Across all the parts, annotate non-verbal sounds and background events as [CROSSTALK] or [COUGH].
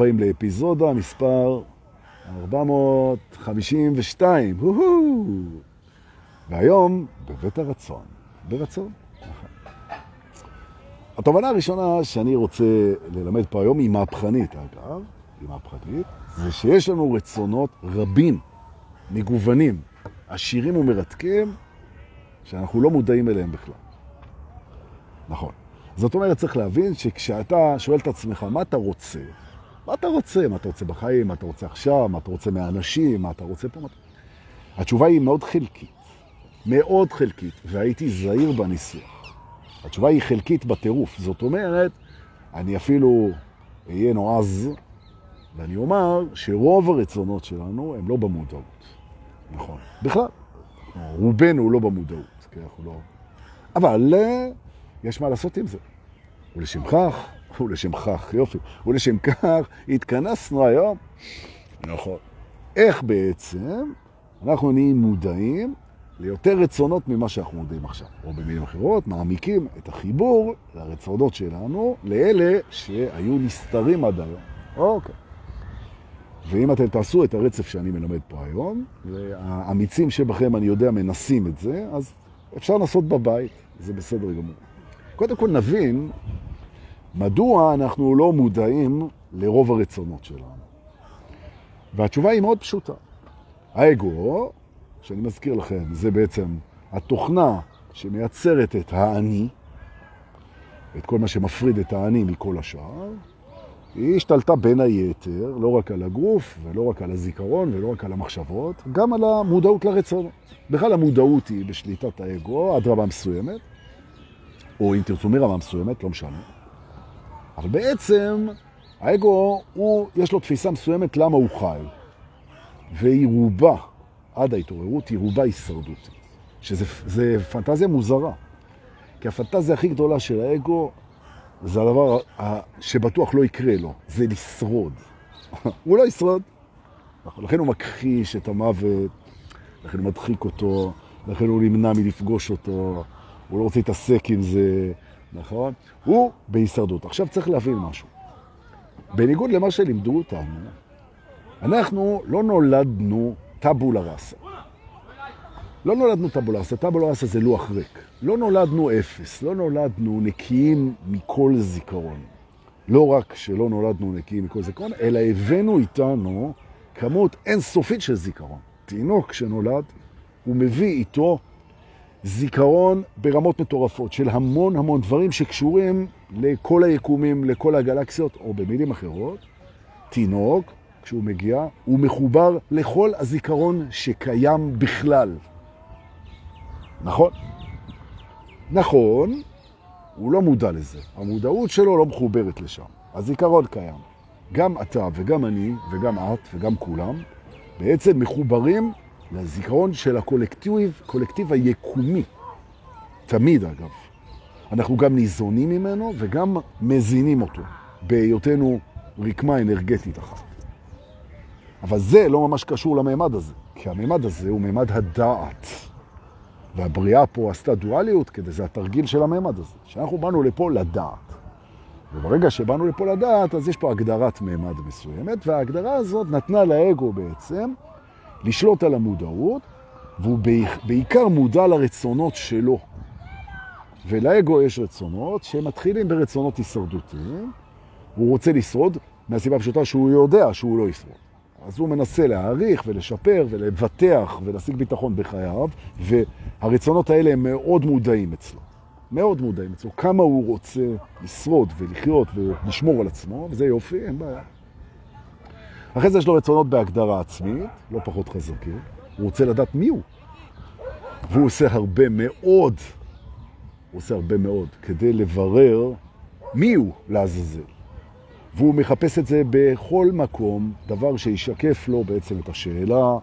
הבאים לאפיזודה מספר 452. הו-הו. והיום בבית הרצון. ברצון. התובנה הראשונה שאני רוצה ללמד פה היום היא מהפכנית, אגב, היא מהפכנית, זה שיש לנו רצונות רבים, מגוונים, עשירים ומרתקים, שאנחנו לא מודעים אליהם בכלל. נכון. זאת אומרת, צריך להבין שכשאתה שואל את עצמך, מה אתה רוצה? מה אתה רוצה? מה אתה רוצה בחיים? מה אתה רוצה עכשיו? מה אתה רוצה מהאנשים? מה אתה רוצה פה? התשובה היא מאוד חלקית. מאוד חלקית, והייתי זהיר בניסוח. התשובה היא חלקית בטירוף. זאת אומרת, אני אפילו אהיה נועז, ואני אומר שרוב הרצונות שלנו הם לא במודעות. נכון. בכלל, רובנו לא במודעות, כי אנחנו לא... אבל יש מה לעשות עם זה. ולשם כך, ולשם כך, יופי, ולשם כך התכנסנו היום. נכון. איך בעצם אנחנו נהיים מודעים ליותר רצונות ממה שאנחנו מודעים עכשיו. או במילים אחרות, מעמיקים את החיבור לרצונות שלנו, לאלה שהיו נסתרים עד היום. אוקיי. ואם אתם תעשו את הרצף שאני מלמד פה היום, והאמיצים שבכם, אני יודע, מנסים את זה, אז אפשר לנסות בבית, זה בסדר גמור. קודם כל נבין מדוע אנחנו לא מודעים לרוב הרצונות שלנו. והתשובה היא מאוד פשוטה. האגו, שאני מזכיר לכם, זה בעצם התוכנה שמייצרת את האני, את כל מה שמפריד את האני מכל השאר, היא השתלטה בין היתר, לא רק על הגוף, ולא רק על הזיכרון, ולא רק על המחשבות, גם על המודעות לרצונות. בכלל המודעות היא בשליטת האגו עד רמה מסוימת, או אם תרצו מרמה מסוימת, לא משנה. אבל בעצם האגו, הוא, יש לו תפיסה מסוימת למה הוא חי. והיא רובה, עד ההתעוררות, היא רובה הישרדותית. שזה פנטזיה מוזרה. כי הפנטזיה הכי גדולה של האגו זה הדבר שבטוח לא יקרה לו, זה לשרוד. [LAUGHS] הוא לא ישרוד. לכן הוא מכחיש את המוות, לכן הוא מדחיק אותו, לכן הוא נמנע מלפגוש אותו, הוא לא רוצה להתעסק עם זה, נכון? הוא בהישרדות. עכשיו צריך להבין משהו. בניגוד למה שלימדו אותנו, אנחנו לא נולדנו טבולה ראסה. לא נולדנו טבולה ראסה, טבולה ראסה זה לוח ריק. לא נולדנו אפס, לא נולדנו נקיים מכל זיכרון. לא רק שלא נולדנו נקיים מכל זיכרון, אלא הבאנו איתנו כמות אינסופית של זיכרון. תינוק שנולד, הוא מביא איתו זיכרון ברמות מטורפות של המון המון דברים שקשורים לכל היקומים, לכל הגלקסיות, או במילים אחרות, תינוק, כשהוא מגיע, הוא מחובר לכל הזיכרון שקיים בכלל. נכון? נכון, הוא לא מודע לזה. המודעות שלו לא מחוברת לשם. הזיכרון קיים. גם אתה וגם אני וגם את וגם כולם בעצם מחוברים לזיכרון של הקולקטיב, קולקטיב היקומי. תמיד, אגב. אנחנו גם ניזונים ממנו וגם מזינים אותו, בהיותנו רקמה אנרגטית אחת. אבל זה לא ממש קשור לממד הזה, כי הממד הזה הוא ממד הדעת. והבריאה פה עשתה דואליות כדי, זה התרגיל של הממד הזה, שאנחנו באנו לפה לדעת. וברגע שבאנו לפה לדעת, אז יש פה הגדרת ממד מסוימת, וההגדרה הזאת נתנה לאגו בעצם לשלוט על המודעות, והוא בעיקר מודע לרצונות שלו. ולאגו יש רצונות שמתחילים ברצונות הישרדותיים. הוא רוצה לשרוד מהסיבה הפשוטה שהוא יודע שהוא לא ישרוד. אז הוא מנסה להעריך ולשפר ולבטח ולהשיג ביטחון בחייו, והרצונות האלה הם מאוד מודעים אצלו. מאוד מודעים אצלו. כמה הוא רוצה לשרוד ולחיות ולשמור על עצמו, וזה יופי, אין בעיה. אחרי זה יש לו רצונות בהגדרה עצמית, לא פחות חזקים. הוא רוצה לדעת מי הוא. והוא עושה הרבה מאוד, הוא עושה הרבה מאוד, כדי לברר מי הוא לעזאזל. והוא מחפש את זה בכל מקום, דבר שישקף לו בעצם את השאלה,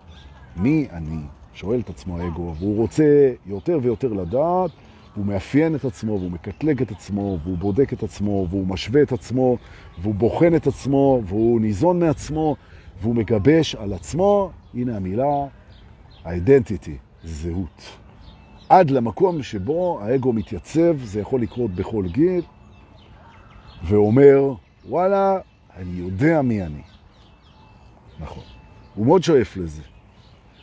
מי אני? שואל את עצמו האגו, והוא רוצה יותר ויותר לדעת, הוא מאפיין את עצמו, והוא מקטלג את עצמו, והוא בודק את עצמו, והוא משווה את עצמו, והוא בוחן את עצמו, והוא ניזון מעצמו, והוא מגבש על עצמו, הנה המילה, ה-identity, זהות. עד למקום שבו האגו מתייצב, זה יכול לקרות בכל גיל, ואומר, וואלה, אני יודע מי אני. נכון. הוא מאוד שואף לזה.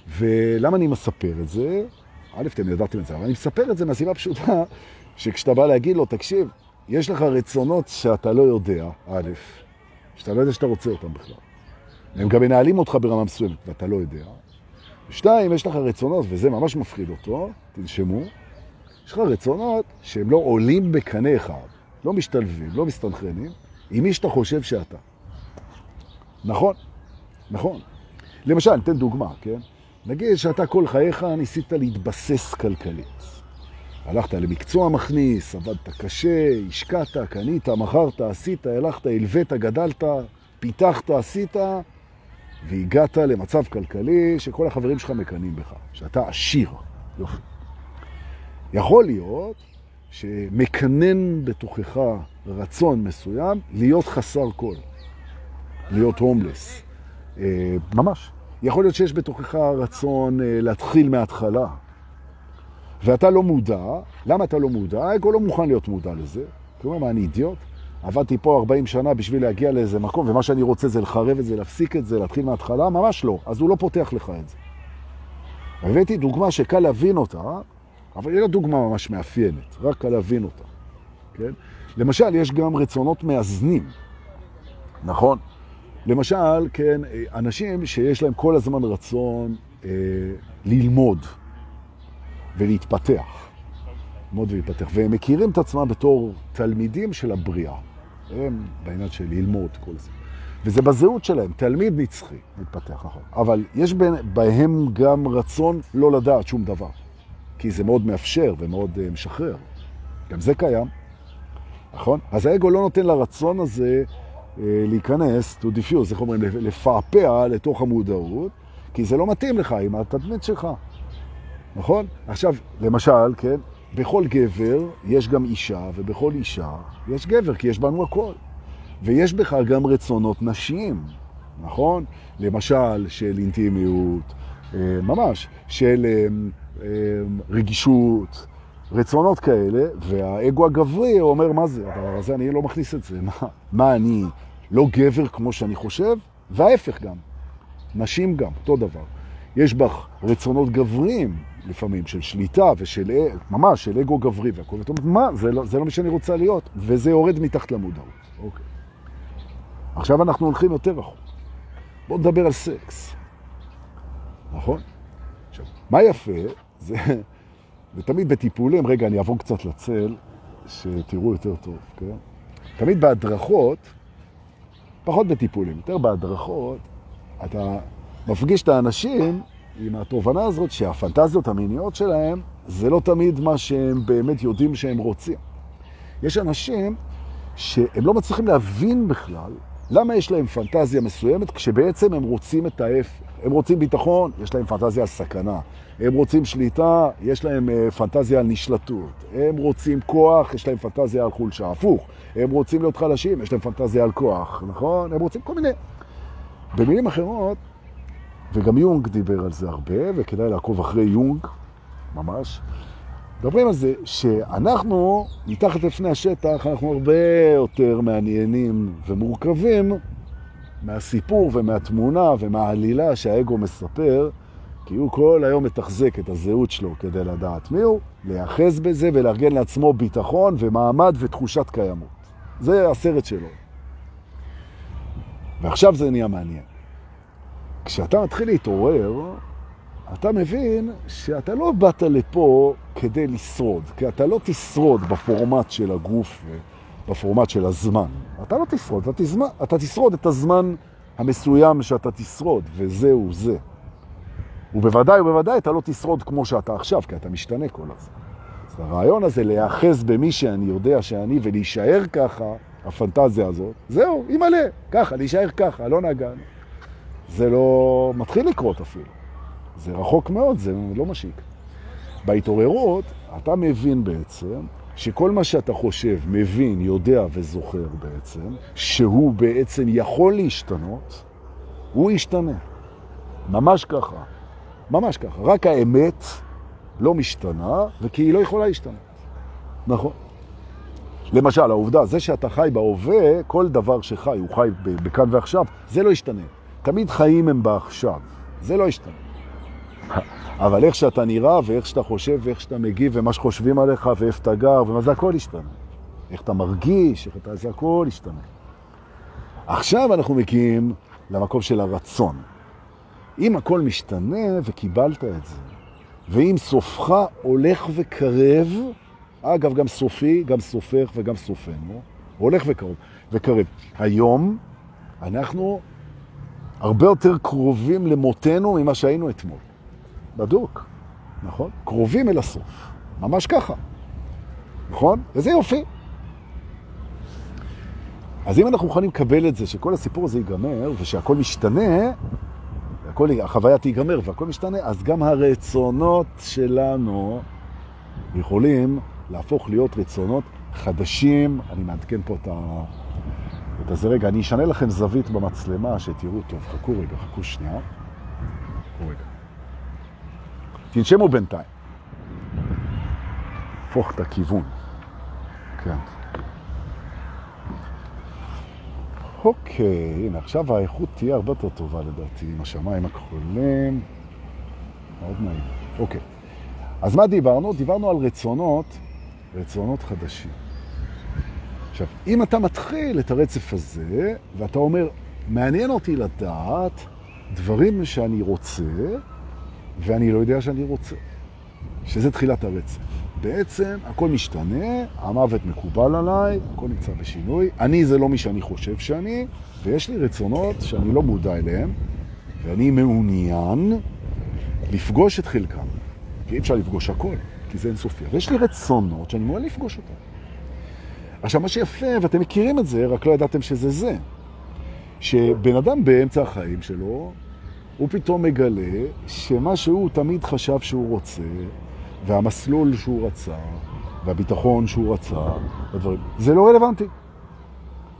ולמה אני מספר את זה? א', אתם ידעתם את זה, אבל אני מספר את זה מהסיבה פשוטה, שכשאתה בא להגיד לו, תקשיב, יש לך רצונות שאתה לא יודע, א', שאתה לא יודע שאתה רוצה אותם בכלל. הם גם מנהלים אותך ברמה מסוימת, ואתה לא יודע. ושתיים, יש לך רצונות, וזה ממש מפחיד אותו, תנשמו, יש לך רצונות שהם לא עולים בקנה אחד, לא משתלבים, לא מסתנכרנים, עם מי שאתה חושב שאתה. נכון, נכון. למשל, ניתן דוגמה, כן? נגיד שאתה כל חייך ניסית להתבסס כלכלית. הלכת למקצוע מכניס, עבדת קשה, השקעת, קנית, מכרת, עשית, הלכת, הלווית, גדלת, פיתחת, עשית, והגעת למצב כלכלי שכל החברים שלך מקנים בך, שאתה עשיר. יכול להיות שמקנן בתוכך רצון מסוים להיות חסר כל, להיות הומלס. אה, ממש. יכול להיות שיש בתוכך רצון אה, להתחיל מההתחלה, ואתה לא מודע. למה אתה לא מודע? האגו לא מוכן להיות מודע לזה. כלומר, מה, אני אידיוט? עבדתי פה 40 שנה בשביל להגיע לאיזה מקום, ומה שאני רוצה זה לחרב את זה, להפסיק את זה, להתחיל מההתחלה? ממש לא. אז הוא לא פותח לך את זה. הבאתי דוגמה שקל להבין אותה, אבל היא לא דוגמה ממש מאפיינת, רק קל להבין אותה. כן? למשל, יש גם רצונות מאזנים, נכון? למשל, כן, אנשים שיש להם כל הזמן רצון אה, ללמוד ולהתפתח. ללמוד ולהתפתח. והם מכירים את עצמם בתור תלמידים של הבריאה. הם בעניין של ללמוד כל זה. וזה בזהות שלהם, תלמיד נצחי, מתפתח, נכון. אבל יש בהם גם רצון לא לדעת שום דבר. כי זה מאוד מאפשר ומאוד uh, משחרר. גם זה קיים, נכון? אז האגו לא נותן לרצון הזה להיכנס, to diffuse, איך אומרים, לפעפע לתוך המודעות, כי זה לא מתאים לך עם התדמית שלך, נכון? עכשיו, למשל, כן, בכל גבר יש גם אישה, ובכל אישה יש גבר, כי יש בנו הכל. ויש בך גם רצונות נשיים, נכון? למשל, של אינטימיות, אה, ממש, של אה, רגישות, רצונות כאלה, והאגו הגברי אומר, מה זה? הדבר הזה, אני לא מכניס את זה. [LAUGHS] מה, מה אני לא גבר כמו שאני חושב? וההפך גם. נשים גם, אותו דבר. יש בך רצונות גבריים, לפעמים, של שליטה ושל, ממש, של אגו גברי והכל. זאת אומרת, מה? זה לא, זה לא מי שאני רוצה להיות. וזה יורד מתחת למודעות. אוקיי. עכשיו אנחנו הולכים יותר רחוק. בואו נדבר על סקס. נכון? עכשיו, מה יפה? זה, ותמיד בטיפולים, רגע, אני אעבור קצת לצל, שתראו יותר טוב, כן? תמיד בהדרכות, פחות בטיפולים, יותר בהדרכות, אתה מפגיש את האנשים עם התובנה הזאת שהפנטזיות המיניות שלהם זה לא תמיד מה שהם באמת יודעים שהם רוצים. יש אנשים שהם לא מצליחים להבין בכלל למה יש להם פנטזיה מסוימת כשבעצם הם רוצים את ההפך. הם רוצים ביטחון, יש להם פנטזיה על סכנה. הם רוצים שליטה, יש להם uh, פנטזיה על נשלטות. הם רוצים כוח, יש להם פנטזיה על חולשה. הפוך, הם רוצים להיות חלשים, יש להם פנטזיה על כוח, נכון? הם רוצים כל מיני... במילים אחרות, וגם יונג דיבר על זה הרבה, וכדאי לעקוב אחרי יונג, ממש. מדברים על זה שאנחנו, מתחת לפני השטח, אנחנו הרבה יותר מעניינים ומורכבים מהסיפור ומהתמונה ומהעלילה שהאגו מספר, כי הוא כל היום מתחזק את הזהות שלו כדי לדעת מי הוא, להיאחז בזה ולארגן לעצמו ביטחון ומעמד ותחושת קיימות. זה הסרט שלו. ועכשיו זה נהיה מעניין. כשאתה מתחיל להתעורר, אתה מבין שאתה לא באת לפה כדי לשרוד, כי אתה לא תשרוד בפורמט של הגוף ובפורמט של הזמן. אתה לא תשרוד, אתה, תזמן, אתה תשרוד את הזמן המסוים שאתה תשרוד, וזהו זה. ובוודאי ובוודאי אתה לא תשרוד כמו שאתה עכשיו, כי אתה משתנה כל הזמן. אז הרעיון הזה להיאחז במי שאני יודע שאני ולהישאר ככה, הפנטזיה הזאת, זהו, ימלא, ככה, להישאר ככה, לא נגן. זה לא מתחיל לקרות אפילו. זה רחוק מאוד, זה לא משיק. בהתעוררות אתה מבין בעצם שכל מה שאתה חושב, מבין, יודע וזוכר בעצם, שהוא בעצם יכול להשתנות, הוא ישתנה. ממש ככה. ממש ככה. רק האמת לא משתנה, וכי היא לא יכולה להשתנות. נכון. למשל, העובדה, זה שאתה חי בהווה, כל דבר שחי, הוא חי בכאן ועכשיו, זה לא ישתנה. תמיד חיים הם בעכשיו, זה לא ישתנה. אבל איך שאתה נראה, ואיך שאתה חושב, ואיך שאתה מגיב, ומה שחושבים עליך, ואיפה אתה גר, ומה זה הכל ישתנה. איך אתה מרגיש, איך אתה, זה הכל ישתנה. עכשיו אנחנו מגיעים למקום של הרצון. אם הכל משתנה וקיבלת את זה, ואם סופך הולך וקרב, אגב, גם סופי, גם סופך וגם סופנו, הולך וקרב, וקרב. היום אנחנו הרבה יותר קרובים למותנו ממה שהיינו אתמול. בדוק, נכון? קרובים אל הסוף, ממש ככה, נכון? וזה יופי. אז אם אנחנו מוכנים לקבל את זה, שכל הסיפור הזה ייגמר, ושהכל משתנה, הכל, החוויה תיגמר והכל משתנה, אז גם הרצונות שלנו יכולים להפוך להיות רצונות חדשים. אני מעדכן פה את ה... את הזה רגע, אני אשנה לכם זווית במצלמה שתראו טוב. חכו רגע, חכו שנייה. חכו רגע. תנשמו בינתיים. הפוך את הכיוון. כן. אוקיי, הנה, עכשיו האיכות תהיה הרבה יותר טובה לדעתי, עם השמיים הכחולים. מאוד נעים. אוקיי. אז מה דיברנו? דיברנו על רצונות, רצונות חדשים. עכשיו, אם אתה מתחיל את הרצף הזה, ואתה אומר, מעניין אותי לדעת דברים שאני רוצה, ואני לא יודע שאני רוצה, שזה תחילת הרצף. בעצם הכל משתנה, המוות מקובל עליי, הכל נמצא בשינוי, אני זה לא מי שאני חושב שאני, ויש לי רצונות שאני לא מודע אליהם, ואני מעוניין לפגוש את חלקם. כי אי אפשר לפגוש הכל, כי זה אינסופי. ויש לי רצונות שאני מעוניין לפגוש אותם. עכשיו, מה שיפה, ואתם מכירים את זה, רק לא ידעתם שזה זה, שבן אדם באמצע החיים שלו, הוא פתאום מגלה שמה שהוא תמיד חשב שהוא רוצה, והמסלול שהוא רצה, והביטחון שהוא רצה, הדברים, זה לא רלוונטי.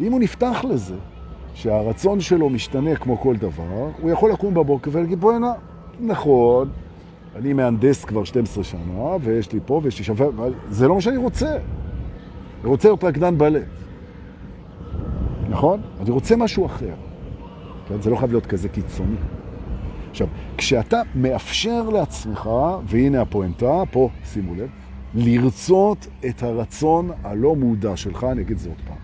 אם הוא נפתח לזה, שהרצון שלו משתנה כמו כל דבר, הוא יכול לקום בבוקר ולהגיד, בואי הנה, נכון, אני מהנדס כבר 12 שנה, ויש לי פה ויש לי שווה, זה לא מה שאני רוצה. אני רוצה להיות רקדן בלט. נכון? אני רוצה משהו אחר. כן? זה לא חייב להיות כזה קיצוני. עכשיו, כשאתה מאפשר לעצמך, והנה הפואנטה, פה, שימו לב, לרצות את הרצון הלא מודע שלך, אני אגיד זה עוד פעם.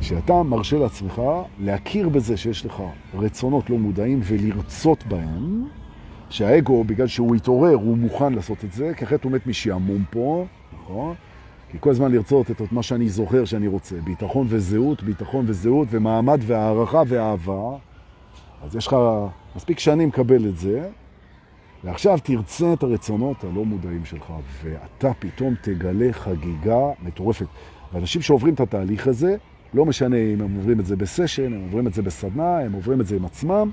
כשאתה מרשה לעצמך להכיר בזה שיש לך רצונות לא מודעים ולרצות בהם, שהאגו, בגלל שהוא התעורר, הוא מוכן לעשות את זה, כי אחרת הוא מת משעמום פה, נכון? כי כל הזמן לרצות את מה שאני זוכר שאני רוצה, ביטחון וזהות, ביטחון וזהות, ומעמד והערכה ואהבה, אז יש לך מספיק שנים לקבל את זה, ועכשיו תרצה את הרצונות הלא מודעים שלך, ואתה פתאום תגלה חגיגה מטורפת. ואנשים שעוברים את התהליך הזה, לא משנה אם הם עוברים את זה בסשן, הם עוברים את זה בסדנה, הם עוברים את זה עם עצמם,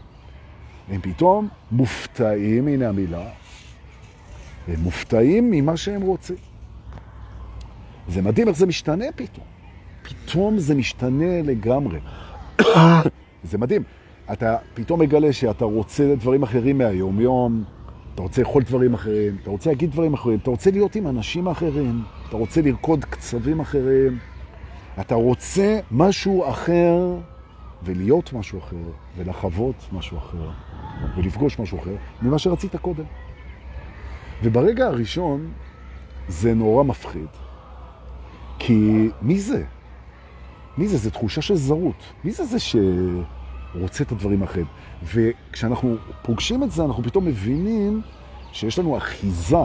הם פתאום מופתעים, הנה המילה, הם מופתעים ממה שהם רוצים. זה מדהים איך זה משתנה פתאום. פתאום זה משתנה לגמרי. [COUGHS] זה מדהים. אתה פתאום מגלה שאתה רוצה דברים אחרים מהיום-יום, אתה רוצה לאכול דברים אחרים, אתה רוצה להגיד דברים אחרים, אתה רוצה להיות עם אנשים אחרים, אתה רוצה לרקוד קצבים אחרים, אתה רוצה משהו אחר ולהיות משהו אחר ולחוות משהו אחר ולפגוש משהו אחר ממה שרצית קודם. וברגע הראשון זה נורא מפחיד, כי מי זה? מי זה? זה תחושה של זרות. מי זה זה ש... רוצה את הדברים אחרים. וכשאנחנו פוגשים את זה, אנחנו פתאום מבינים שיש לנו אחיזה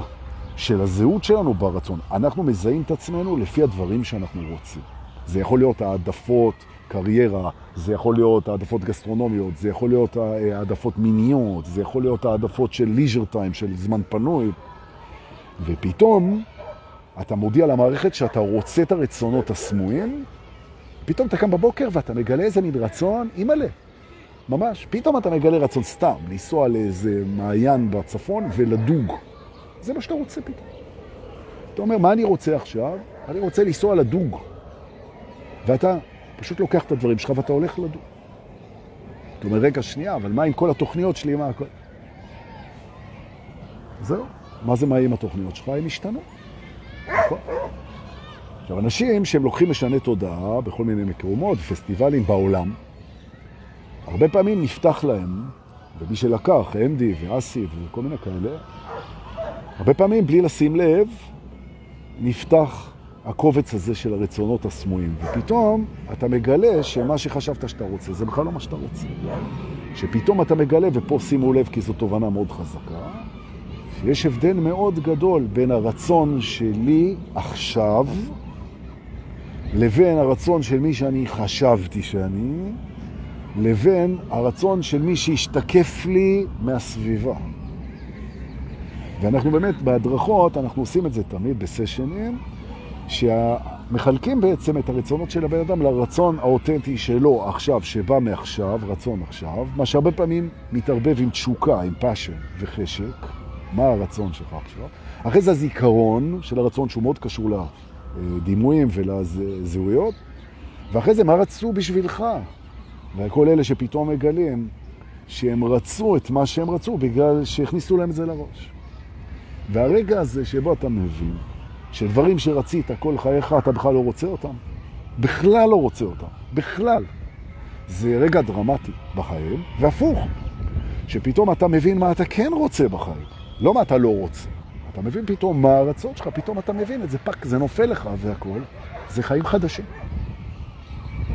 של הזהות שלנו ברצון. אנחנו מזהים את עצמנו לפי הדברים שאנחנו רוצים. זה יכול להיות העדפות קריירה, זה יכול להיות העדפות גסטרונומיות, זה יכול להיות העדפות מיניות, זה יכול להיות העדפות של ליז'ר טיים, של זמן פנוי. ופתאום אתה מודיע למערכת שאתה רוצה את הרצונות הסמויים, פתאום אתה קם בבוקר ואתה מגלה איזה מין רצון, אימא'לה, ממש. פתאום אתה מגלה רצון סתם, לנסוע לאיזה מעיין בצפון ולדוג. זה מה שאתה רוצה פתאום. אתה אומר, מה אני רוצה עכשיו? אני רוצה לנסוע לדוג. ואתה פשוט לוקח את הדברים שלך ואתה הולך לדוג. אתה אומר, רגע, שנייה, אבל מה עם כל התוכניות שלי? מה הכל? זהו. מה זה מה עם התוכניות שלך? הם השתנו. נכון. עכשיו, אנשים שהם לוקחים משנה תודעה בכל מיני מקומות, פסטיבלים בעולם, הרבה פעמים נפתח להם, ומי שלקח, אנדי ואסי וכל מיני כאלה, הרבה פעמים בלי לשים לב, נפתח הקובץ הזה של הרצונות הסמויים, ופתאום אתה מגלה שמה שחשבת שאתה רוצה, זה בכלל לא מה שאתה רוצה. שפתאום אתה מגלה, ופה שימו לב כי זו תובנה מאוד חזקה, שיש הבדל מאוד גדול בין הרצון שלי עכשיו לבין הרצון של מי שאני חשבתי שאני, לבין הרצון של מי שהשתקף לי מהסביבה. ואנחנו באמת בהדרכות, אנחנו עושים את זה תמיד בסשנים, שמחלקים בעצם את הרצונות של הבן אדם לרצון האותנטי שלו עכשיו, שבא מעכשיו, רצון עכשיו, מה שהרבה פעמים מתערבב עם תשוקה, עם passion וחשק, מה הרצון שלך עכשיו. אחרי זה הזיכרון של הרצון שהוא מאוד קשור לדימויים ולזהויות, ואחרי זה מה רצו בשבילך. וכל אלה שפתאום מגלים שהם רצו את מה שהם רצו בגלל שהכניסו להם את זה לראש. והרגע הזה שבו אתה מבין שדברים שרצית כל חייך, אתה בכלל לא רוצה אותם. בכלל לא רוצה אותם. בכלל. זה רגע דרמטי בחיים, והפוך, שפתאום אתה מבין מה אתה כן רוצה בחיים, לא מה אתה לא רוצה. אתה מבין פתאום מה הרצון שלך, פתאום אתה מבין את זה, fuck, זה נופל לך והכל. זה חיים חדשים.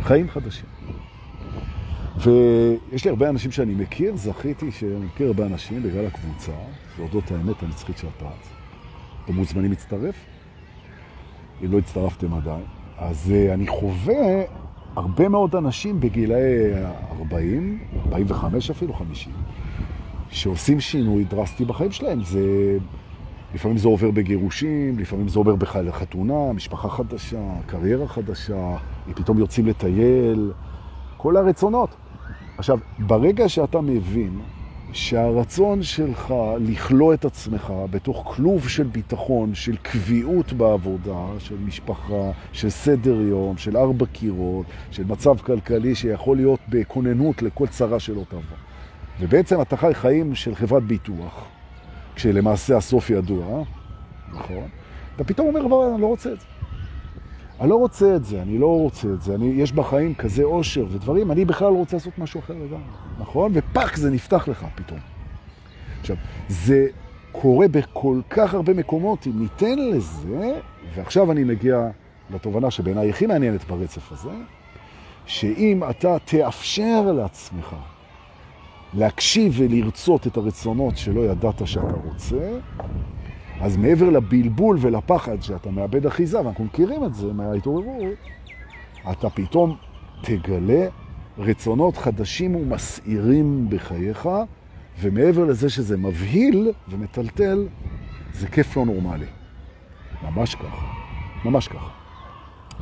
חיים חדשים. ויש לי הרבה אנשים שאני מכיר, זכיתי שאני מכיר הרבה אנשים בגלל הקבוצה, להודות האמת הנצחית של הפרט. אתם מוזמנים להצטרף? אם לא הצטרפתם עדיין. אז uh, אני חווה הרבה מאוד אנשים בגילאי 40, 45 אפילו, 50, שעושים שינוי דרסטי בחיים שלהם. זה, לפעמים זה עובר בגירושים, לפעמים זה עובר בכלל לחתונה, משפחה חדשה, קריירה חדשה, פתאום יוצאים לטייל, כל הרצונות. עכשיו, ברגע שאתה מבין שהרצון שלך לכלוא את עצמך בתוך כלוב של ביטחון, של קביעות בעבודה, של משפחה, של סדר יום, של ארבע קירות, של מצב כלכלי שיכול להיות בכוננות לכל צרה שלא תבוא. ובעצם אתה חי חיים של חברת ביטוח, כשלמעשה הסוף ידוע, נכון? אתה פתאום אומר, אני לא רוצה את זה. אני לא רוצה את זה, אני לא רוצה את זה, אני, יש בחיים כזה אושר ודברים, אני בכלל רוצה לעשות משהו אחר לגמרי, נכון? ופאק, זה נפתח לך פתאום. עכשיו, זה קורה בכל כך הרבה מקומות, אם ניתן לזה, ועכשיו אני מגיע לתובנה שבעיניי הכי מעניינת ברצף הזה, שאם אתה תאפשר לעצמך להקשיב ולרצות את הרצונות שלא ידעת שאתה רוצה, אז מעבר לבלבול ולפחד שאתה מאבד אחיזה, ואנחנו מכירים את זה מההתעוררות, אתה פתאום תגלה רצונות חדשים ומסעירים בחייך, ומעבר לזה שזה מבהיל ומטלטל, זה כיף לא נורמלי. ממש ככה. ממש ככה.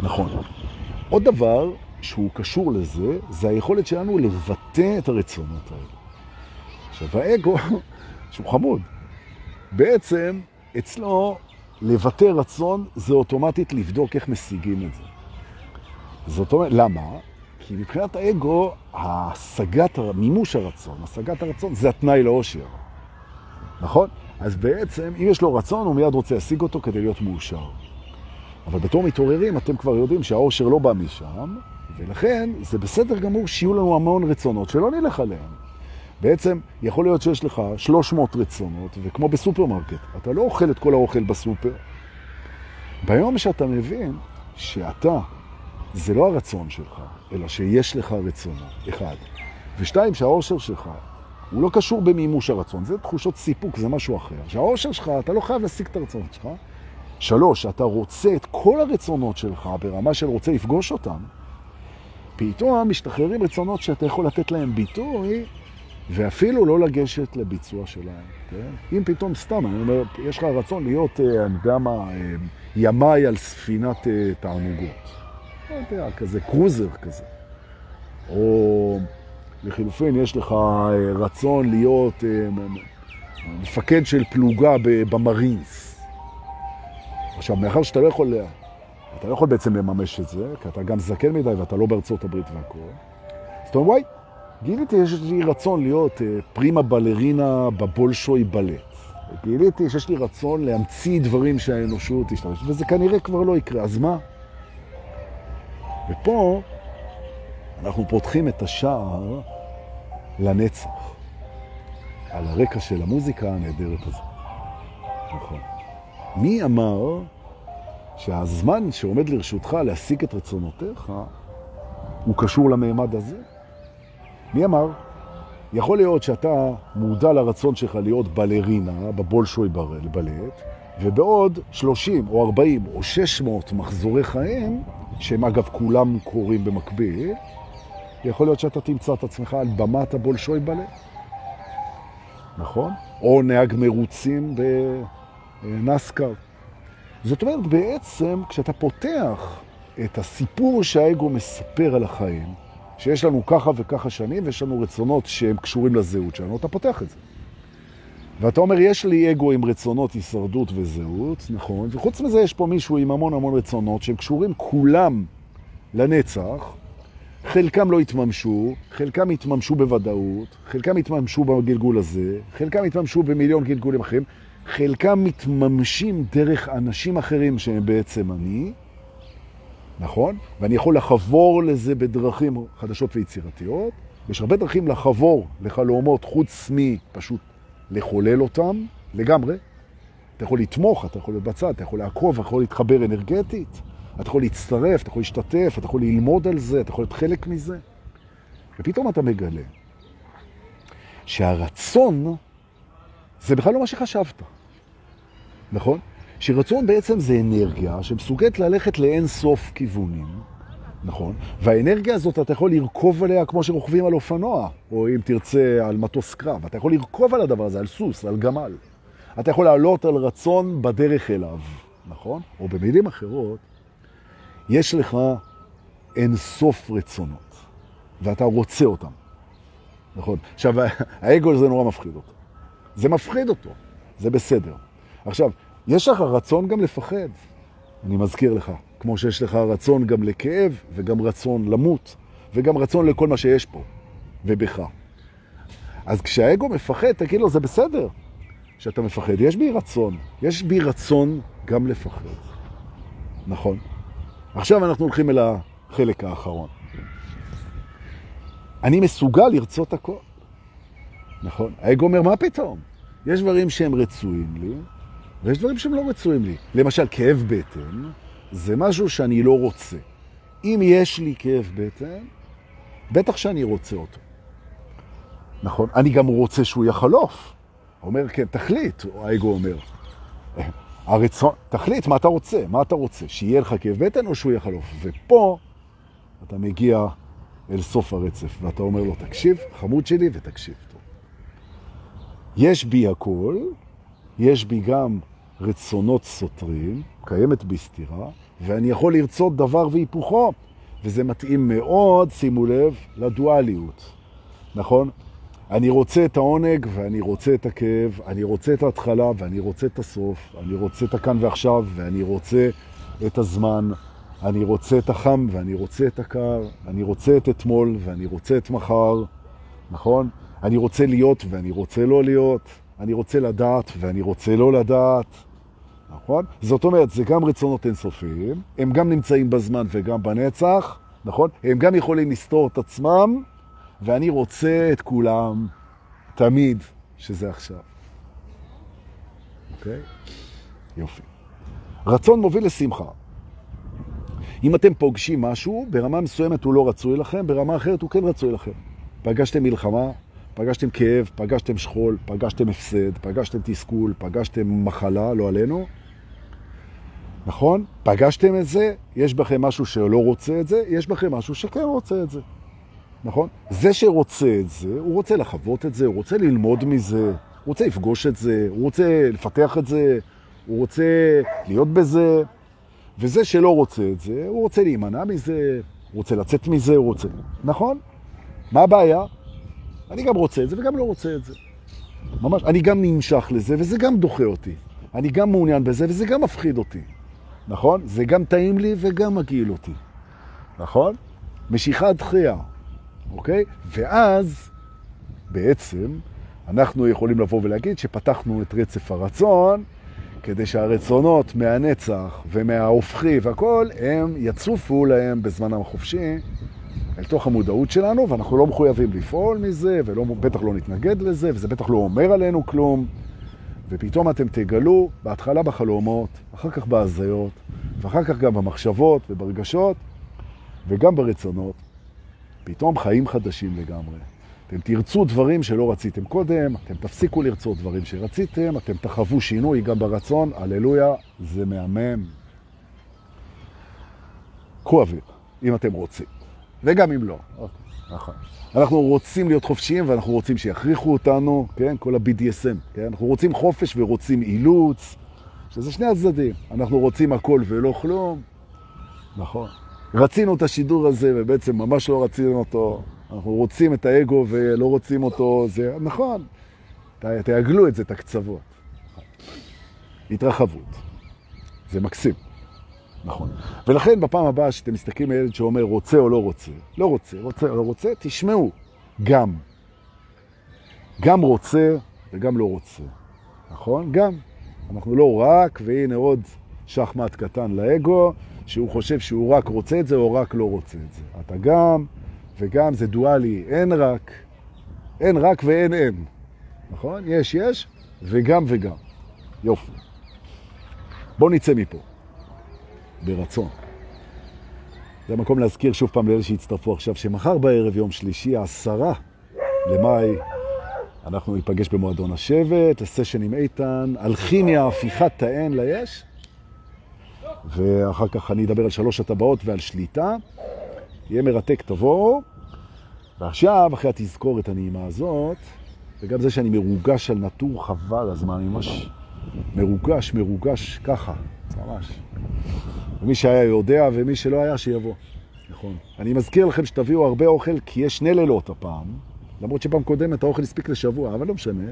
נכון. עוד דבר שהוא קשור לזה, זה היכולת שלנו לבטא את הרצונות האלה. עכשיו, האגו, שהוא חמוד, בעצם אצלו לבטא רצון זה אוטומטית לבדוק איך משיגים את זה. זאת אומרת, למה? כי מבחינת האגו, השגת, מימוש הרצון, השגת הרצון זה התנאי לאושר. נכון? אז בעצם, אם יש לו רצון, הוא מיד רוצה להשיג אותו כדי להיות מאושר. אבל בתור מתעוררים, אתם כבר יודעים שהאושר לא בא משם, ולכן זה בסדר גמור שיהיו לנו המון רצונות שלא נלך עליהם. בעצם יכול להיות שיש לך 300 רצונות, וכמו בסופרמרקט, אתה לא אוכל את כל האוכל בסופר. ביום שאתה מבין שאתה, זה לא הרצון שלך, אלא שיש לך רצונות, אחד. ושתיים, שהאושר שלך הוא לא קשור במימוש הרצון, זה תחושות סיפוק, זה משהו אחר. שהאושר שלך, אתה לא חייב להשיג את הרצונות שלך. שלוש, אתה רוצה את כל הרצונות שלך ברמה של רוצה לפגוש אותם, פתאום משתחררים רצונות שאתה יכול לתת להם ביטוי ואפילו לא לגשת לביצוע שלהם, כן? אם פתאום סתם, אני אומר, יש לך רצון להיות, אה, אני יודע מה, אה, ימי על ספינת אה, תענוגות. לא יודע, כזה קרוזר כזה. או לחילופין, יש לך רצון להיות מפקד של פלוגה במרינס. עכשיו, מאחר שאתה לא יכול, אתה לא יכול בעצם לממש את זה, כי אתה גם זקן מדי ואתה לא בארצות הברית והכל. אז אתה אומר, וואי, גיליתי שיש לי רצון להיות אה, פרימה בלרינה בבולשוי בלט. גיליתי שיש לי רצון להמציא דברים שהאנושות תשתמש, וזה כנראה כבר לא יקרה. אז מה? ופה אנחנו פותחים את השער לנצח, על הרקע של המוזיקה הנהדרת הזו. נכון. מי אמר שהזמן שעומד לרשותך להשיג את רצונותיך הוא קשור למימד הזה? מי אמר? יכול להיות שאתה מודע לרצון שלך להיות בלרינה, בבולשוי בלט, ובעוד 30 או 40 או 600 מחזורי חיים, שהם אגב כולם קורים במקביל, יכול להיות שאתה תמצא את עצמך על במת הבולשוי בלט. נכון? או נהג מרוצים בנסקר. זאת אומרת, בעצם, כשאתה פותח את הסיפור שהאגו מספר על החיים, שיש לנו ככה וככה שנים, ויש לנו רצונות שהם קשורים לזהות שלנו, אתה פותח את זה. ואתה אומר, יש לי אגו עם רצונות הישרדות וזהות, נכון, וחוץ מזה יש פה מישהו עם המון המון רצונות שהם קשורים כולם לנצח, חלקם לא התממשו, חלקם התממשו בוודאות, חלקם התממשו בגלגול הזה, חלקם התממשו במיליון גלגולים אחרים, חלקם מתממשים דרך אנשים אחרים שהם בעצם אני, נכון? ואני יכול לחבור לזה בדרכים חדשות ויצירתיות. יש הרבה דרכים לחבור לחלומות חוץ מפשוט לחולל אותם לגמרי. אתה יכול לתמוך, אתה יכול להיות בצד, אתה יכול לעקוב, אתה יכול להתחבר אנרגטית, אתה יכול להצטרף, אתה יכול להשתתף, אתה יכול ללמוד על זה, אתה יכול להיות חלק מזה. ופתאום אתה מגלה שהרצון זה בכלל לא מה שחשבת, נכון? שרצון בעצם זה אנרגיה שמסוגלת ללכת לאין סוף כיוונים, נכון? והאנרגיה הזאת אתה יכול לרכוב עליה כמו שרוכבים על אופנוע, או אם תרצה על מטוס קרב. אתה יכול לרכוב על הדבר הזה, על סוס, על גמל. אתה יכול לעלות על רצון בדרך אליו, נכון? או במילים אחרות, יש לך אין סוף רצונות, ואתה רוצה אותם, נכון? עכשיו, [LAUGHS] האגו זה נורא מפחיד אותו. זה מפחיד אותו, זה בסדר. עכשיו, יש לך רצון גם לפחד, אני מזכיר לך, כמו שיש לך רצון גם לכאב וגם רצון למות וגם רצון לכל מה שיש פה ובך. אז כשהאגו מפחד, תגיד לו, זה בסדר שאתה מפחד. יש בי רצון, יש בי רצון גם לפחד. נכון. עכשיו אנחנו הולכים אל החלק האחרון. אני מסוגל לרצות הכל. נכון. האגו אומר, מה פתאום? יש דברים שהם רצויים לי, ויש דברים שהם לא רצויים לי. למשל, כאב בטן זה משהו שאני לא רוצה. אם יש לי כאב בטן, בטח שאני רוצה אותו. נכון? אני גם רוצה שהוא יחלוף. אומר, כן, תחליט, האגו אומר. [LAUGHS] הרצון, תחליט מה אתה רוצה, מה אתה רוצה, שיהיה לך כאב בטן או שהוא יחלוף. ופה אתה מגיע אל סוף הרצף, ואתה אומר לו, תקשיב, חמוד שלי, ותקשיב טוב. יש בי הכל, יש בי גם רצונות סותרים, קיימת בי סתירה, ואני יכול לרצות דבר והיפוכו, וזה מתאים מאוד, שימו לב, לדואליות, נכון? אני רוצה את העונג ואני רוצה את הכאב, אני רוצה את ההתחלה ואני רוצה את הסוף, אני רוצה את הכאן ועכשיו ואני רוצה את הזמן, אני רוצה את החם ואני רוצה את הקר, אני רוצה את אתמול ואני רוצה את מחר, נכון? אני רוצה להיות ואני רוצה לא להיות, אני רוצה לדעת ואני רוצה לא לדעת, נכון? זאת אומרת, זה גם רצונות אינסופיים, הם גם נמצאים בזמן וגם בנצח, נכון? הם גם יכולים לסתור את עצמם, ואני רוצה את כולם תמיד, שזה עכשיו. אוקיי? יופי. רצון מוביל לשמחה. אם אתם פוגשים משהו, ברמה מסוימת הוא לא רצוי לכם, ברמה אחרת הוא כן רצוי לכם. פגשתם מלחמה, פגשתם כאב, פגשתם שכול, פגשתם הפסד, פגשתם תסכול, פגשתם מחלה, לא עלינו. נכון? פגשתם את זה, יש בכם משהו שלא רוצה את זה, יש בכם משהו שכן רוצה את זה. נכון? זה שרוצה את זה, הוא רוצה לחוות את זה, הוא רוצה ללמוד מזה, הוא רוצה לפגוש את זה, הוא רוצה לפתח את זה, הוא רוצה להיות בזה, וזה שלא רוצה את זה, הוא רוצה להימנע מזה, הוא רוצה לצאת מזה, הוא רוצה... נכון? מה הבעיה? אני גם רוצה את זה וגם לא רוצה את זה. ממש, אני גם נמשך לזה וזה גם דוחה אותי. אני גם מעוניין בזה וזה גם מפחיד אותי. נכון? זה גם טעים לי וגם מגעיל אותי. נכון? משיכה דחייה. אוקיי? ואז בעצם אנחנו יכולים לבוא ולהגיד שפתחנו את רצף הרצון כדי שהרצונות מהנצח ומההופכי והכל, הם יצופו להם בזמנם החופשי אל תוך המודעות שלנו, ואנחנו לא מחויבים לפעול מזה, ובטח לא נתנגד לזה, וזה בטח לא אומר עלינו כלום. ופתאום אתם תגלו, בהתחלה בחלומות, אחר כך בהזיות, ואחר כך גם במחשבות וברגשות, וגם ברצונות, פתאום חיים חדשים לגמרי. אתם תרצו דברים שלא רציתם קודם, אתם תפסיקו לרצות דברים שרציתם, אתם תחוו שינוי גם ברצון, הללויה, זה מהמם. קחו אוויר, אם אתם רוצים, וגם אם לא. אוקיי, נכון. אנחנו רוצים להיות חופשיים ואנחנו רוצים שיכריחו אותנו, כן? כל ה-BDSM, כן? אנחנו רוצים חופש ורוצים אילוץ, שזה שני הצדדים. אנחנו רוצים הכל ולא כלום, נכון. רצינו את השידור הזה ובעצם ממש לא רצינו אותו. אנחנו רוצים את האגו ולא רוצים אותו, זה נכון. תעגלו את זה, את הקצוות. התרחבות. זה מקסים. נכון. ולכן בפעם הבאה שאתם מסתכלים על ילד שאומר רוצה או לא רוצה, לא רוצה, רוצה או לא רוצה, תשמעו, גם. גם רוצה וגם לא רוצה. נכון? גם. אנחנו לא רק, והנה עוד שחמט קטן לאגו, שהוא חושב שהוא רק רוצה את זה או רק לא רוצה את זה. אתה גם וגם זה דואלי, אין רק, אין רק ואין אין. נכון? יש, יש, וגם וגם. יופי. בואו נצא מפה. ברצון. זה המקום להזכיר שוב פעם לאלה שהצטרפו עכשיו, שמחר בערב, יום שלישי, העשרה למאי, אנחנו ניפגש במועדון השבט, לסשן עם איתן, על כימיה, הפיכת תאן ליש, ואחר כך אני אדבר על שלוש הטבעות ועל שליטה. יהיה מרתק, תבואו. ועכשיו, אחרי התזכורת הנעימה הזאת, וגם זה שאני מרוגש על נטור חבל הזמן, ממש מרוגש, מרוגש ככה, ממש. ומי שהיה יודע ומי שלא היה שיבוא. נכון. אני מזכיר לכם שתביאו הרבה אוכל, כי יש שני לילות הפעם, למרות שפעם קודמת האוכל הספיק לשבוע, אבל לא משנה.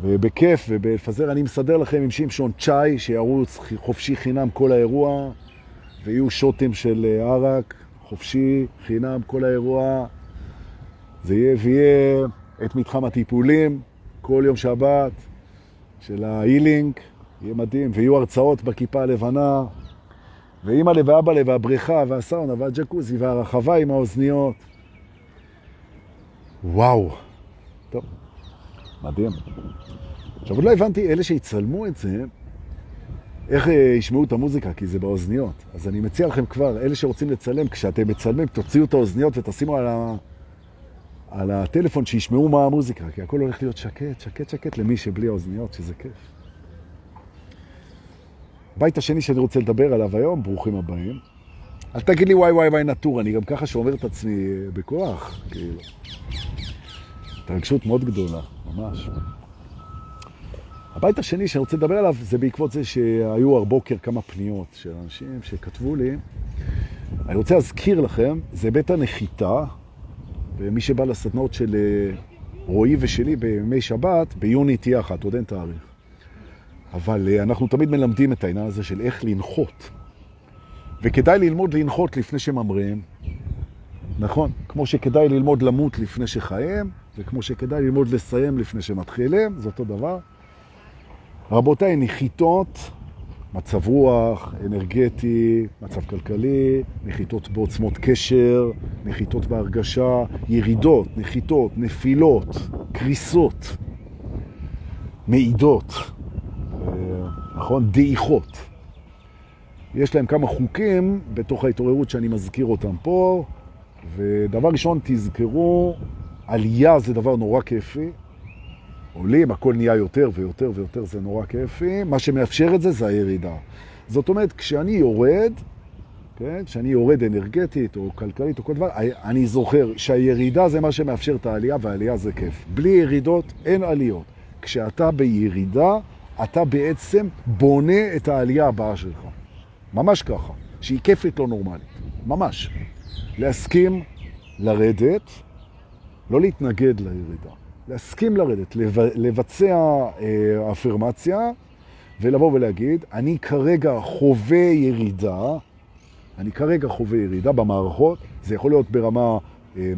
ובכיף ובפזר אני מסדר לכם עם שמשון צ'אי, שירוץ חופשי חינם כל האירוע, ויהיו שוטים של אה, ערק, חופשי חינם כל האירוע. זה יהיה ויהיה את מתחם הטיפולים כל יום שבת של ההילינג, יהיה מדהים, ויהיו הרצאות בכיפה הלבנה, ואימא לב ואבא לב והבריכה והסאונה והג'קוזי והרחבה עם האוזניות. וואו. טוב, מדהים. עכשיו, עוד לא הבנתי, אלה שיצלמו את זה, איך אה, ישמעו את המוזיקה, כי זה באוזניות. אז אני מציע לכם כבר, אלה שרוצים לצלם, כשאתם מצלמים, תוציאו את האוזניות ותשימו על, ה... על הטלפון שישמעו מה המוזיקה, כי הכל הולך להיות שקט, שקט, שקט למי שבלי האוזניות, שזה כיף. הבית השני שאני רוצה לדבר עליו היום, ברוכים הבאים. אל תגיד לי וואי וואי וואי נטור, אני גם ככה שומר את עצמי בכוח, כאילו. התרגשות מאוד גדולה, ממש. הבית השני שאני רוצה לדבר עליו זה בעקבות זה שהיו הבוקר כמה פניות של אנשים שכתבו לי. אני רוצה להזכיר לכם, זה בית הנחיתה, ומי שבא לסדנות של אה, רועי ושלי בימי שבת, ביוני תהיה אחת, עוד אין תאריך. אבל אה, אנחנו תמיד מלמדים את העניין הזה של איך לנחות. וכדאי ללמוד לנחות לפני שממריאים. נכון, כמו שכדאי ללמוד למות לפני שחיים, וכמו שכדאי ללמוד לסיים לפני שמתחילים, זה אותו דבר. רבותיי, נחיתות, מצב רוח, אנרגטי, מצב כלכלי, נחיתות בעוצמות קשר, נחיתות בהרגשה, ירידות, נחיתות, נפילות, קריסות, מעידות. נכון? דעיכות. יש להם כמה חוקים בתוך ההתעוררות שאני מזכיר אותם פה, ודבר ראשון, תזכרו, עלייה זה דבר נורא כיפי. עולים, הכל נהיה יותר ויותר ויותר, זה נורא כיפי. מה שמאפשר את זה זה הירידה. זאת אומרת, כשאני יורד, כן, כשאני יורד אנרגטית או כלכלית או כל דבר, אני זוכר שהירידה זה מה שמאפשר את העלייה, והעלייה זה כיף. בלי ירידות אין עליות. כשאתה בירידה, אתה בעצם בונה את העלייה הבאה שלך. ממש ככה, שהיא כיפית לא נורמלית. ממש. להסכים לרדת, לא להתנגד לירידה. להסכים לרדת, לבצע אה, אפרמציה ולבוא ולהגיד, אני כרגע חווה ירידה, אני כרגע חווה ירידה במערכות, זה יכול להיות ברמה אה,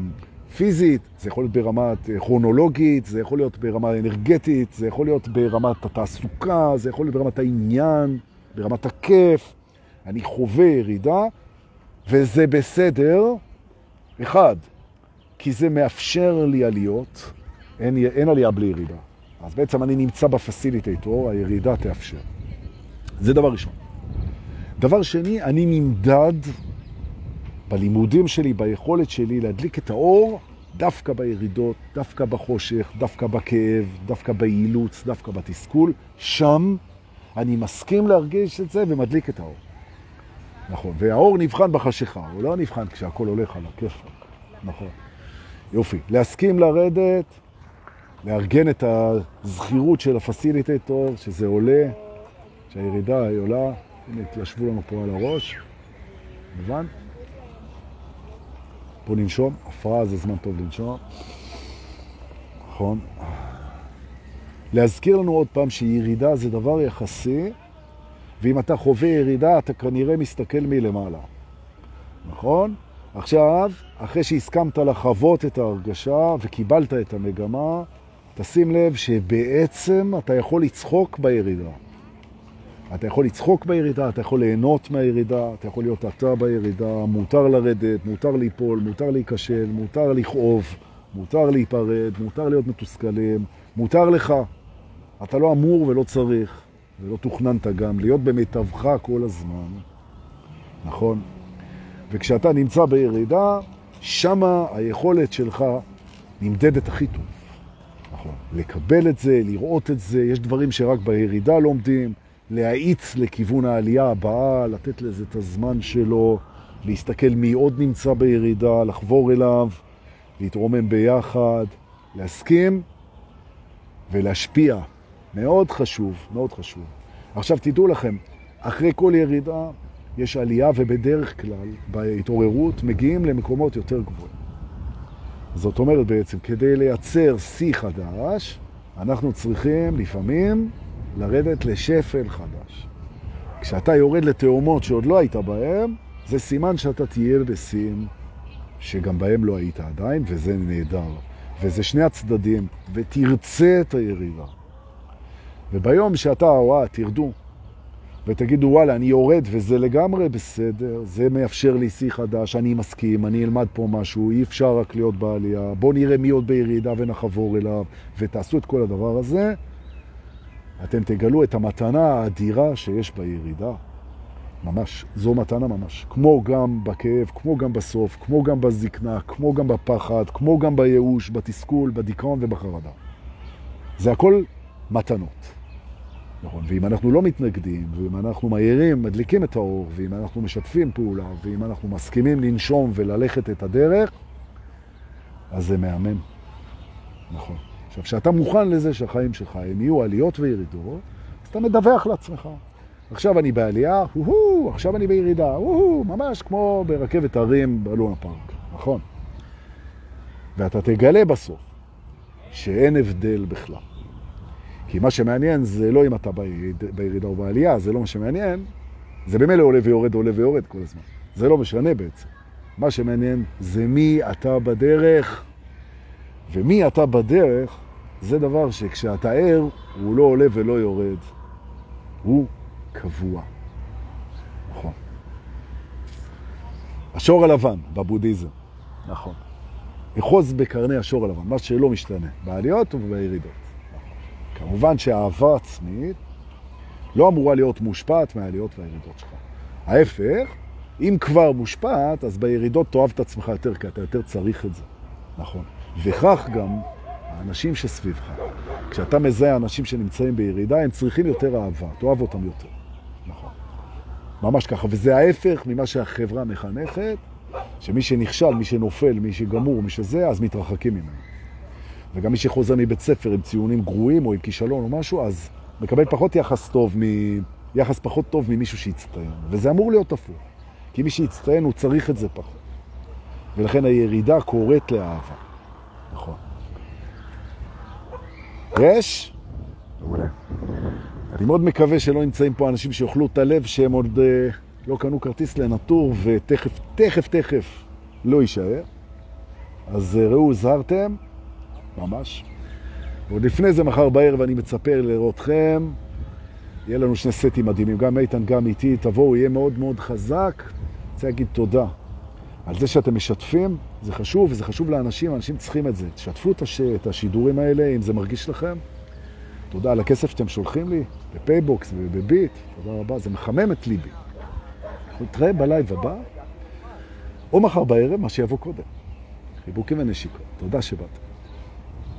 פיזית, זה יכול להיות ברמת כרונולוגית, זה יכול להיות ברמה אנרגטית, זה יכול להיות ברמת התעסוקה, זה יכול להיות ברמת העניין, ברמת הכיף. אני חווה ירידה, וזה בסדר. אחד, כי זה מאפשר לי עליות, אין, אין עלייה בלי ירידה. אז בעצם אני נמצא בפסיליטייטור, הירידה תאפשר. זה דבר ראשון. דבר שני, אני נמדד בלימודים שלי, ביכולת שלי להדליק את האור דווקא בירידות, דווקא בחושך, דווקא בכאב, דווקא באילוץ, דווקא בתסכול. שם אני מסכים להרגיש את זה ומדליק את האור. נכון, והאור נבחן בחשיכה, הוא לא נבחן כשהכל הולך על הכיף. נכון. יופי. להסכים לרדת, לארגן את הזכירות של הפסיליטטור, שזה עולה, שהירידה היא עולה. הנה, תלשבו לנו פה על הראש. מובן? פה ננשום, הפרעה זה זמן טוב לנשום. נכון. להזכיר לנו עוד פעם שירידה זה דבר יחסי, ואם אתה חווה ירידה, אתה כנראה מסתכל מלמעלה. נכון? עכשיו, אחרי שהסכמת לחוות את ההרגשה וקיבלת את המגמה, תשים לב שבעצם אתה יכול לצחוק בירידה. אתה יכול לצחוק בירידה, אתה יכול ליהנות מהירידה, אתה יכול להיות אתה בירידה, מותר לרדת, מותר ליפול, מותר להיכשל, מותר לכאוב, מותר להיפרד, מותר להיות מתוסכלים, מותר לך. אתה לא אמור ולא צריך, ולא תוכננת גם, להיות במיטבך כל הזמן, נכון? וכשאתה נמצא בירידה, שמה היכולת שלך נמדדת הכי טוב. נכון. לקבל את זה, לראות את זה, יש דברים שרק בירידה לומדים, להאיץ לכיוון העלייה הבאה, לתת לזה את הזמן שלו, להסתכל מי עוד נמצא בירידה, לחבור אליו, להתרומם ביחד, להסכים ולהשפיע. מאוד חשוב, מאוד חשוב. עכשיו תדעו לכם, אחרי כל ירידה יש עלייה ובדרך כלל בהתעוררות מגיעים למקומות יותר גבוהים. זאת אומרת בעצם, כדי לייצר שיא חדש, אנחנו צריכים לפעמים לרדת לשפל חדש. כשאתה יורד לתאומות שעוד לא היית בהם, זה סימן שאתה תהיה בשיאים שגם בהם לא היית עדיין, וזה נהדר. וזה שני הצדדים, ותרצה את הירידה. וביום שאתה או את תרדו ותגידו, וואלה, אני יורד וזה לגמרי בסדר, זה מאפשר לי שיא חדש, אני מסכים, אני אלמד פה משהו, אי אפשר רק להיות בעלייה, בוא נראה מי עוד בירידה ונחבור אליו, ותעשו את כל הדבר הזה, אתם תגלו את המתנה האדירה שיש בירידה. ממש, זו מתנה ממש. כמו גם בכאב, כמו גם בסוף, כמו גם בזקנה, כמו גם בפחד, כמו גם בייאוש, בתסכול, בדיכאון ובחרדה. זה הכל מתנות. נכון, ואם אנחנו לא מתנגדים, ואם אנחנו מהירים, מדליקים את האור, ואם אנחנו משתפים פעולה, ואם אנחנו מסכימים לנשום וללכת את הדרך, אז זה מהמם. נכון. עכשיו, כשאתה מוכן לזה שהחיים שלך הם יהיו עליות וירידות, אז אתה מדווח לעצמך. עכשיו אני בעלייה, הו עכשיו אני בירידה, הו ממש כמו ברכבת הרים בלונה פארק, נכון? ואתה תגלה בסוף שאין הבדל בכלל. כי מה שמעניין זה לא אם אתה בירידה או בעלייה, זה לא מה שמעניין, זה במילא עולה ויורד, עולה ויורד כל הזמן. זה לא משנה בעצם. מה שמעניין זה מי אתה בדרך, ומי אתה בדרך זה דבר שכשאתה ער, הוא לא עולה ולא יורד. הוא קבוע. נכון. השור הלבן בבודהיזם, נכון. אחוז בקרני השור הלבן, מה שלא משתנה, בעליות ובירידות. כמובן שהאהבה עצמית לא אמורה להיות מושפעת מהעליות והירידות שלך. ההפך, אם כבר מושפעת, אז בירידות תאהב את עצמך יותר, כי אתה יותר צריך את זה. נכון. וכך גם האנשים שסביבך. כשאתה מזהה אנשים שנמצאים בירידה, הם צריכים יותר אהבה, תאהב אותם יותר. נכון. ממש ככה, וזה ההפך ממה שהחברה מחנכת, שמי שנכשל, מי שנופל, מי שגמור, מי שזה, אז מתרחקים ממנו. וגם מי שחוזר מבית ספר עם ציונים גרועים או עם כישלון או משהו, אז מקבל פחות יחס טוב, מ... יחס פחות טוב ממישהו שהצטיין. וזה אמור להיות הפוך. כי מי שהצטיין הוא צריך את זה פחות. ולכן הירידה קוראת לאהבה. נכון. יש? מעולה. אני מאוד מקווה שלא נמצאים פה אנשים שיאכלו את הלב שהם עוד אה, לא קנו כרטיס לנטור ותכף, תכף, תכף לא יישאר. אז ראו, הוזהרתם, ממש. ועוד לפני זה, מחר בערב, אני מצפה לראותכם. יהיה לנו שני סטים מדהימים, גם איתן, גם איתי. תבואו, יהיה מאוד מאוד חזק. אני רוצה להגיד תודה על זה שאתם משתפים, זה חשוב, וזה חשוב לאנשים, אנשים צריכים את זה. תשתפו את, הש... את השידורים האלה, אם זה מרגיש לכם. תודה על הכסף שאתם שולחים לי, בפייבוקס ובביט. תודה רבה, זה מחמם את ליבי. נתראה בלייב הבא, או מחר בערב, מה שיבוא קודם. חיבוקים ונשיקות. תודה שבאת.